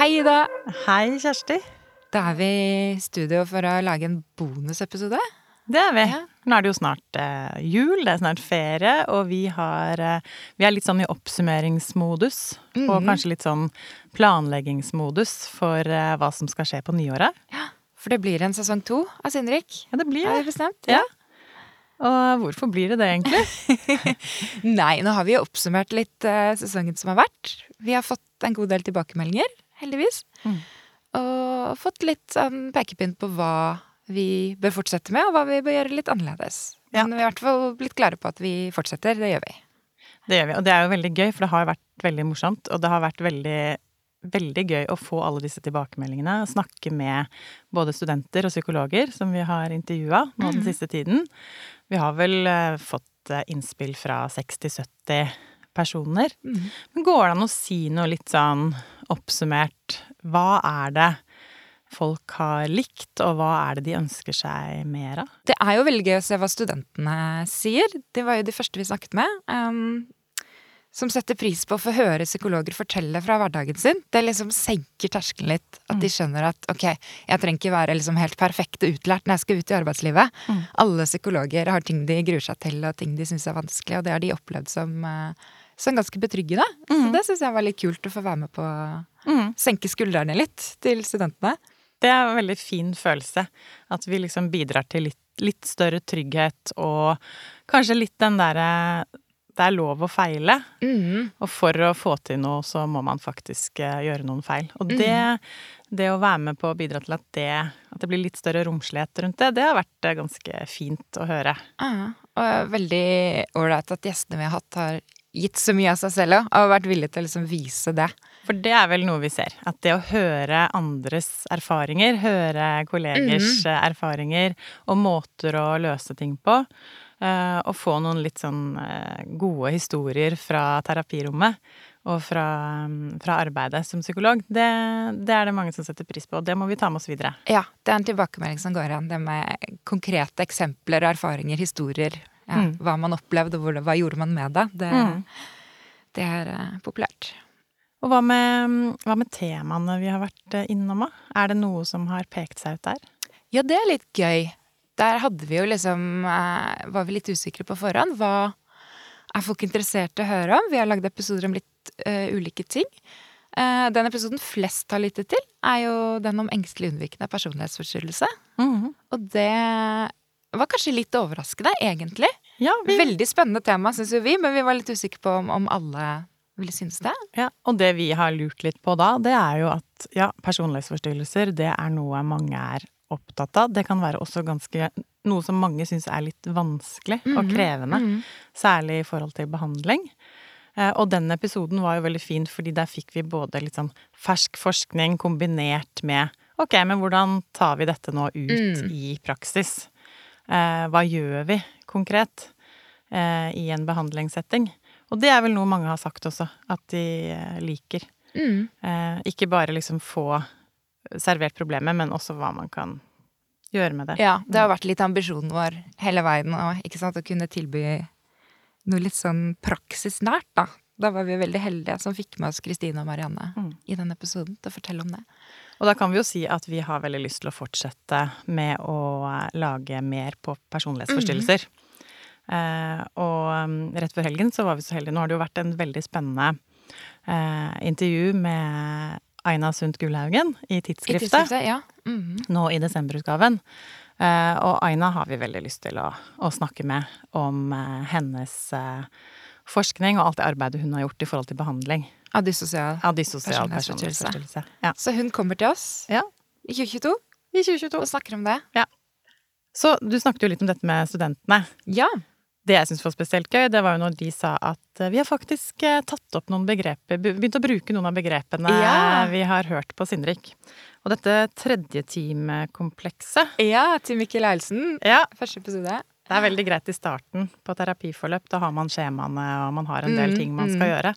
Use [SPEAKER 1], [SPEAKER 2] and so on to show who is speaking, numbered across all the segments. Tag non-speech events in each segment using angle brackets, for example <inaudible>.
[SPEAKER 1] Hei, Ida.
[SPEAKER 2] Hei, Kjersti.
[SPEAKER 1] Da er vi i studio for å lage en bonusepisode.
[SPEAKER 2] Det er vi.
[SPEAKER 1] Ja.
[SPEAKER 2] Nå er det jo snart eh, jul, det er snart ferie, og vi, har, eh, vi er litt sånn i oppsummeringsmodus. Og
[SPEAKER 1] Mhm.
[SPEAKER 2] kanskje litt sånn planleggingsmodus for eh, hva som skal skje på nyåret.
[SPEAKER 1] Ja, For det blir en sesong to av Sindrik.
[SPEAKER 2] Ja, det blir
[SPEAKER 1] Er
[SPEAKER 2] det.
[SPEAKER 1] det bestemt?
[SPEAKER 2] Ja. Og hvorfor blir det det, egentlig? <laughs>
[SPEAKER 1] Nei, nå har vi jo oppsummert litt eh, sesongen som har vært. Vi har fått en god del tilbakemeldinger, heldigvis.
[SPEAKER 2] Mm.
[SPEAKER 1] Og fått litt sånn pekepinn på hva vi bør fortsette med, og hva vi bør gjøre litt annerledes.
[SPEAKER 2] Ja.
[SPEAKER 1] Men vi har i hvert fall blitt klare på at vi fortsetter. Det gjør vi.
[SPEAKER 2] Det gjør vi, og det er jo veldig gøy, for det har vært veldig morsomt. Og det har vært veldig, veldig gøy å få alle disse tilbakemeldingene. Snakke med både studenter og psykologer som vi har intervjua nå den
[SPEAKER 1] Mhm.
[SPEAKER 2] siste tiden. Vi har vel eh, fått eh, innspill fra 60-70 personer. Men går det an å si noe litt sånn oppsummert? Hva er det folk har likt, og hva er det de ønsker seg mer av?
[SPEAKER 1] Det er jo veldig gøy å se hva studentene sier. De var jo de første vi snakket med. Um, som setter pris på å få høre psykologer fortelle fra hverdagen sin. Det liksom senker terskelen litt. At de skjønner at ok, jeg trenger ikke være liksom helt perfekt og utlært når jeg skal ut i arbeidslivet.
[SPEAKER 2] Mm.
[SPEAKER 1] Alle psykologer har ting de gruer seg til, og ting de syns er vanskelig, og det har de opplevd som, eh, som ganske betryggende. Så det syns jeg var litt kult å få være med på
[SPEAKER 2] Mm.
[SPEAKER 1] senke skuldrene litt til studentene.
[SPEAKER 2] Det er en veldig fin følelse. At vi liksom bidrar til litt, litt større trygghet og kanskje litt den derre Det er lov å feile.
[SPEAKER 1] Mm.
[SPEAKER 2] Og for å få til noe, så må man faktisk eh, gjøre noen feil. Og det, det å være med på å bidra til at det, at det blir litt større romslighet rundt det, det har vært eh, ganske fint å høre.
[SPEAKER 1] Ja, og veldig ålreit at gjestene vi har hatt, har gitt så mye av seg selv òg, og vært villig til å liksom vise det.
[SPEAKER 2] For det er vel noe vi ser. At det å høre andres erfaringer, høre kollegers eh, erfaringer og måter å løse ting på, eh, og få noen litt sånn eh, gode historier fra terapirommet og fra, mm, fra arbeidet som psykolog, det, det er det mange som setter pris på, og det må vi ta med oss videre.
[SPEAKER 1] Ja, det er en tilbakemelding som går an. Det med konkrete eksempler, erfaringer, historier. Ja,
[SPEAKER 2] Mm.
[SPEAKER 1] Hva man opplevde, og hva gjorde man med det. Det,
[SPEAKER 2] Mm.
[SPEAKER 1] det er eh, populært.
[SPEAKER 2] Og hva med, hva med temaene vi har vært eh, innom, da? Er det noe som har pekt seg ut der?
[SPEAKER 1] Ja, det er litt gøy. Der hadde vi jo liksom eh, Var vi litt usikre på forhånd. Hva er folk interessert i å høre om? Vi har lagd episoder om litt uh, ulike ting. Uh, den episoden flest har lyttet til, er jo den om engstelig unnvikende personlighetsforstyrrelse.
[SPEAKER 2] Mhm.
[SPEAKER 1] Og det var kanskje litt overraskende, egentlig.
[SPEAKER 2] Ja, vi,
[SPEAKER 1] Veldig spennende tema, syns jo vi, men vi var litt usikre på om, om alle ville synes det.
[SPEAKER 2] Ja, og det vi har lurt litt på da, det er jo at ja, personlighetsforstyrrelser, det er noe mange er opptatt av. Det kan være også ganske noe som mange syns er litt vanskelig og
[SPEAKER 1] Mhm,
[SPEAKER 2] krevende.
[SPEAKER 1] -hmm.
[SPEAKER 2] Særlig i forhold til behandling. Eh, Og den episoden var jo veldig fin, fordi der fikk vi både litt sånn fersk forskning kombinert med ok, men hvordan tar vi dette nå ut
[SPEAKER 1] Mm.
[SPEAKER 2] i praksis? Eh, hva gjør vi konkret eh, i en behandlingssetting? Og det er vel noe mange har sagt også, at de eh, liker.
[SPEAKER 1] Mm.
[SPEAKER 2] Eh, ikke bare liksom få servert problemet, men også hva man kan gjøre med det.
[SPEAKER 1] Ja, det har vært litt ambisjonen vår hele veien, å kunne tilby noe litt sånn praksisnært, da. Da var vi veldig heldige som fikk med oss Kristine og Marianne
[SPEAKER 2] Mm.
[SPEAKER 1] i den episoden til å fortelle om det.
[SPEAKER 2] Og da kan vi jo si at vi har veldig lyst til å fortsette med å eh, lage mer på personlighetsforstyrrelser. Eh, og mm, rett før helgen så var vi så heldige. Nå har det jo vært en veldig spennende eh, intervju med Aina Sundt Gullhaugen i
[SPEAKER 1] I
[SPEAKER 2] tidsskriftet.
[SPEAKER 1] ja. Mm -hmm.
[SPEAKER 2] nå i desemberutgaven. Eh, og Aina har vi veldig lyst til å, å snakke med om eh, hennes eh, forskning og alt det arbeidet hun har gjort i forhold til behandling
[SPEAKER 1] Av
[SPEAKER 2] dissosial
[SPEAKER 1] Personlighetsforstyrrelse.
[SPEAKER 2] Ja.
[SPEAKER 1] Så hun kommer til oss
[SPEAKER 2] Ja.
[SPEAKER 1] i 2022
[SPEAKER 2] I 2022.
[SPEAKER 1] og snakker om det.
[SPEAKER 2] Så du snakket jo litt om dette med studentene.
[SPEAKER 1] Ja.
[SPEAKER 2] Det jeg syntes var spesielt gøy, det var jo når de sa at eh, vi har faktisk eh, tatt opp noen begreper, begynt å bruke noen av begrepene
[SPEAKER 1] Ja.
[SPEAKER 2] vi har hørt på Sindrik. Og dette tredjeteamkomplekset
[SPEAKER 1] Ja, til Mikkel Eilsen.
[SPEAKER 2] Ja,
[SPEAKER 1] Første episode.
[SPEAKER 2] Det er veldig greit i starten på terapiforløp. Da har man skjemaene, og man har en del
[SPEAKER 1] Mm,
[SPEAKER 2] ting man skal gjøre.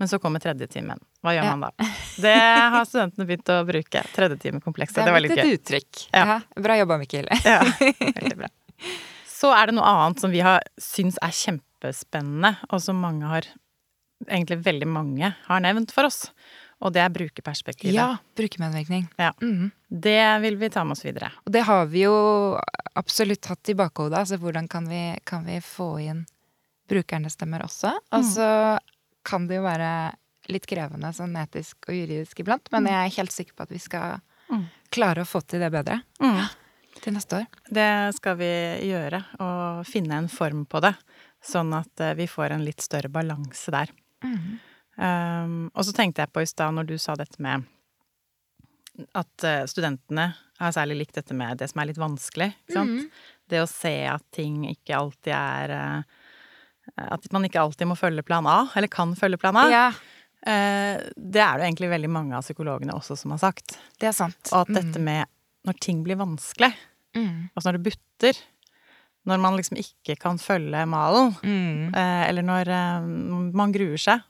[SPEAKER 2] Men så kommer tredjetimen. Hva gjør
[SPEAKER 1] Ja.
[SPEAKER 2] man da? Det har studentene begynt å bruke. Tredjetimekomplekset.
[SPEAKER 1] Det
[SPEAKER 2] Det
[SPEAKER 1] litt
[SPEAKER 2] gøy.
[SPEAKER 1] Det
[SPEAKER 2] er
[SPEAKER 1] et uttrykk.
[SPEAKER 2] Ja.
[SPEAKER 1] Bra jobba, Mikkel. <laughs>
[SPEAKER 2] Ja, veldig bra. <laughs> Så er det noe annet som vi har syns er kjempespennende, og som mange har Egentlig veldig mange har nevnt for oss. Og det er brukerperspektivet.
[SPEAKER 1] Ja, brukermedvirkning.
[SPEAKER 2] Ja.
[SPEAKER 1] Mhm.
[SPEAKER 2] Det vil vi ta med oss videre.
[SPEAKER 1] Og det har vi jo absolutt hatt i bakhodet. Altså hvordan kan vi, kan vi få inn brukernes stemmer også? Og så kan det jo være litt krevende sånn etisk og juridisk iblant, men jeg er helt sikker på at vi skal
[SPEAKER 2] Mm.
[SPEAKER 1] klare å få til det bedre
[SPEAKER 2] Mm.
[SPEAKER 1] til neste år.
[SPEAKER 2] Det skal vi gjøre, og finne en form på det. Sånn at eh, vi får en litt større balanse der. Um, og så tenkte jeg på i stad, når du sa dette med at eh, studentene har særlig likt dette med det som er litt vanskelig. Ikke sant?
[SPEAKER 1] Mm.
[SPEAKER 2] Det å se at ting ikke alltid er eh, At man ikke alltid må følge plan A, eller kan følge plan A.
[SPEAKER 1] Ja,
[SPEAKER 2] Eh, det er det egentlig veldig mange av psykologene også som har sagt.
[SPEAKER 1] det er sant.
[SPEAKER 2] Og at dette med når ting blir vanskelig,
[SPEAKER 1] Mm.
[SPEAKER 2] altså når det butter, når man liksom ikke kan følge malen,
[SPEAKER 1] Mm.
[SPEAKER 2] eh, eller når eh, man gruer seg,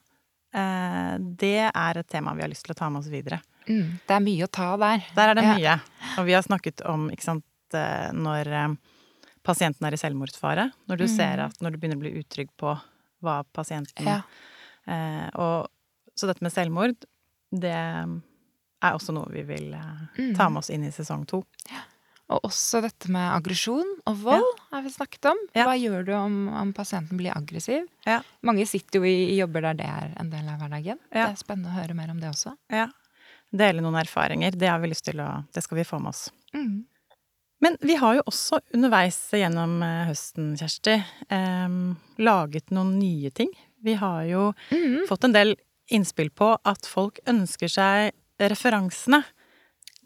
[SPEAKER 2] det er et tema vi har lyst til å ta med oss videre.
[SPEAKER 1] Mm. Det er mye å ta der.
[SPEAKER 2] Der er det mye. Og vi har snakket om, ikke sant, når pasienten er i selvmordsfare, når du
[SPEAKER 1] Mm.
[SPEAKER 2] ser at når du begynner å bli utrygg på hva pasienten
[SPEAKER 1] Ja.
[SPEAKER 2] eh, og, Så dette med selvmord, det er også noe vi vil eh,
[SPEAKER 1] Mm.
[SPEAKER 2] ta med oss inn i sesong to.
[SPEAKER 1] Og også dette med aggresjon og vold har vi snakket om.
[SPEAKER 2] Ja.
[SPEAKER 1] Hva gjør du om, om pasienten blir aggressiv?
[SPEAKER 2] Ja.
[SPEAKER 1] Mange sitter jo i, i jobber der det er en del av hverdagen.
[SPEAKER 2] Ja.
[SPEAKER 1] Det er spennende å høre mer om det også.
[SPEAKER 2] Ja. Dele noen erfaringer. Det har vi lyst til å Det skal vi få med oss.
[SPEAKER 1] Mm.
[SPEAKER 2] Men vi har jo også underveis gjennom eh, høsten, Kjersti, eh, laget noen nye ting. Vi har jo
[SPEAKER 1] Mm.
[SPEAKER 2] fått en del innspill på at folk ønsker seg referansene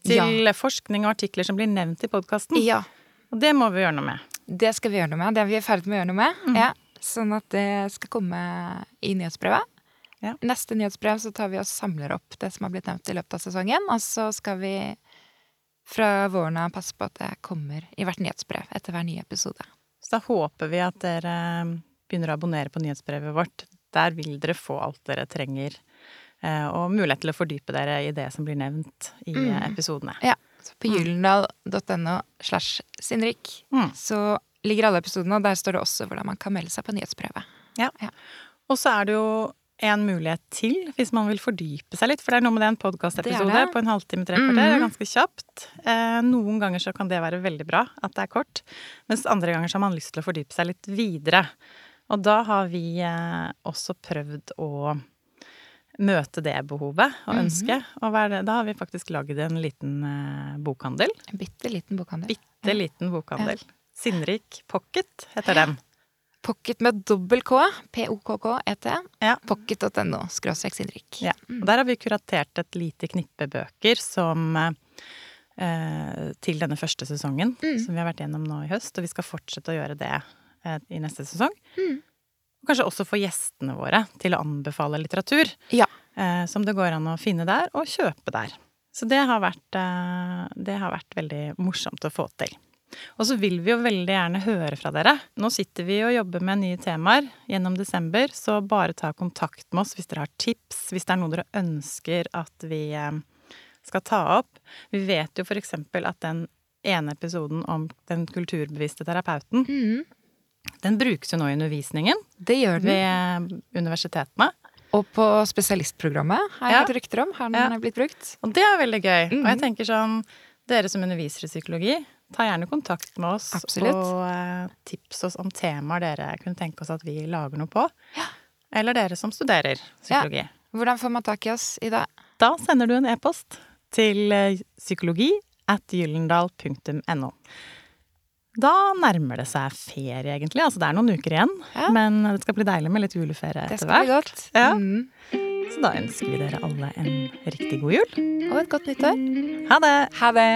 [SPEAKER 2] til forskning og artikler som blir nevnt i podkasten.
[SPEAKER 1] Ja,
[SPEAKER 2] Og det må vi gjøre noe med.
[SPEAKER 1] det skal vi gjøre noe med. Det er vi i ferd med å gjøre noe med.
[SPEAKER 2] Mm.
[SPEAKER 1] Ja, sånn at det skal komme i nyhetsbrevet.
[SPEAKER 2] Ja.
[SPEAKER 1] Neste nyhetsbrev så tar vi og samler opp det som har blitt nevnt i løpet av sesongen. Og så skal vi fra våren av passe på at det kommer i hvert nyhetsbrev etter hver nye episode.
[SPEAKER 2] Så da håper vi at dere eh, begynner å abonnere på nyhetsbrevet vårt. Der vil dere få alt dere trenger, eh, og mulighet til å fordype dere i det som blir nevnt i
[SPEAKER 1] Mm.
[SPEAKER 2] eh, episodene.
[SPEAKER 1] Ja, så på gyldendal.no slash Sindrik
[SPEAKER 2] Mm.
[SPEAKER 1] så ligger alle episodene, og der står det også hvordan man kan melde seg på nyhetsbrevet.
[SPEAKER 2] Ja, Og så er det jo en mulighet til, hvis man vil fordype seg litt. For det er noe med det, en podkastepisode på en halvtime, tre kvarter, er
[SPEAKER 1] Mhm.
[SPEAKER 2] ganske kjapt. Eh, noen ganger så kan det være veldig bra at det er kort, mens andre ganger så har man lyst til å fordype seg litt videre. Og da har vi eh, også prøvd å møte det behovet og
[SPEAKER 1] Mhm.
[SPEAKER 2] ønsket. Og hva er da har vi faktisk lagd en liten eh, bokhandel.
[SPEAKER 1] En bitte liten bokhandel.
[SPEAKER 2] Bitte liten bokhandel. Sinnrik Pocket heter den.
[SPEAKER 1] Pocket med dobbel K, P-O-K-K-E-T.
[SPEAKER 2] Ja.
[SPEAKER 1] Pocket.no, skråstrek Sindrik.
[SPEAKER 2] Ja. Og der har vi kuratert et lite knippe bøker som eh, til denne første sesongen,
[SPEAKER 1] Mm.
[SPEAKER 2] som vi har vært gjennom nå i høst. Og vi skal fortsette å gjøre det eh, i neste sesong.
[SPEAKER 1] Mm.
[SPEAKER 2] Og kanskje også få gjestene våre til å anbefale litteratur.
[SPEAKER 1] Ja.
[SPEAKER 2] Eh, som det går an å finne der, og kjøpe der. Så det har vært, det har vært veldig morsomt å få til. Og så vil vi jo veldig gjerne høre fra dere. Nå sitter vi og jobber med nye temaer gjennom desember, så bare ta kontakt med oss hvis dere har tips, hvis det er noe dere ønsker at vi eh, skal ta opp. Vi vet jo eksempel at den ene episoden om den kulturbevisste terapeuten,
[SPEAKER 1] Mhm.
[SPEAKER 2] den brukes jo nå i undervisningen
[SPEAKER 1] Det gjør den.
[SPEAKER 2] ved universitetene.
[SPEAKER 1] Og på spesialistprogrammet har jeg
[SPEAKER 2] Ja.
[SPEAKER 1] hørt rykter om. Har den
[SPEAKER 2] Ja.
[SPEAKER 1] blitt brukt?
[SPEAKER 2] Og det er veldig gøy. Og jeg
[SPEAKER 1] Mhm.
[SPEAKER 2] tenker sånn, dere som underviser i psykologi, ta gjerne kontakt med oss
[SPEAKER 1] Absolutt.
[SPEAKER 2] og eh, tips oss om temaer dere kunne tenke oss at vi lager noe på. Eller dere som studerer psykologi.
[SPEAKER 1] Hvordan får man tak i oss, i dag?
[SPEAKER 2] Da sender du en e-post til eh, psykologi at gyllendal.no. Da nærmer det seg ferie, egentlig. Altså det er noen uker igjen.
[SPEAKER 1] Ja.
[SPEAKER 2] Men det skal bli deilig med litt juleferie
[SPEAKER 1] Det
[SPEAKER 2] etter
[SPEAKER 1] skal bli
[SPEAKER 2] hvert.
[SPEAKER 1] godt.
[SPEAKER 2] Ja.
[SPEAKER 1] Mm.
[SPEAKER 2] Så da ønsker vi dere alle en riktig god jul.
[SPEAKER 1] Og et godt nyttår.
[SPEAKER 2] Ha det!
[SPEAKER 1] Ha det!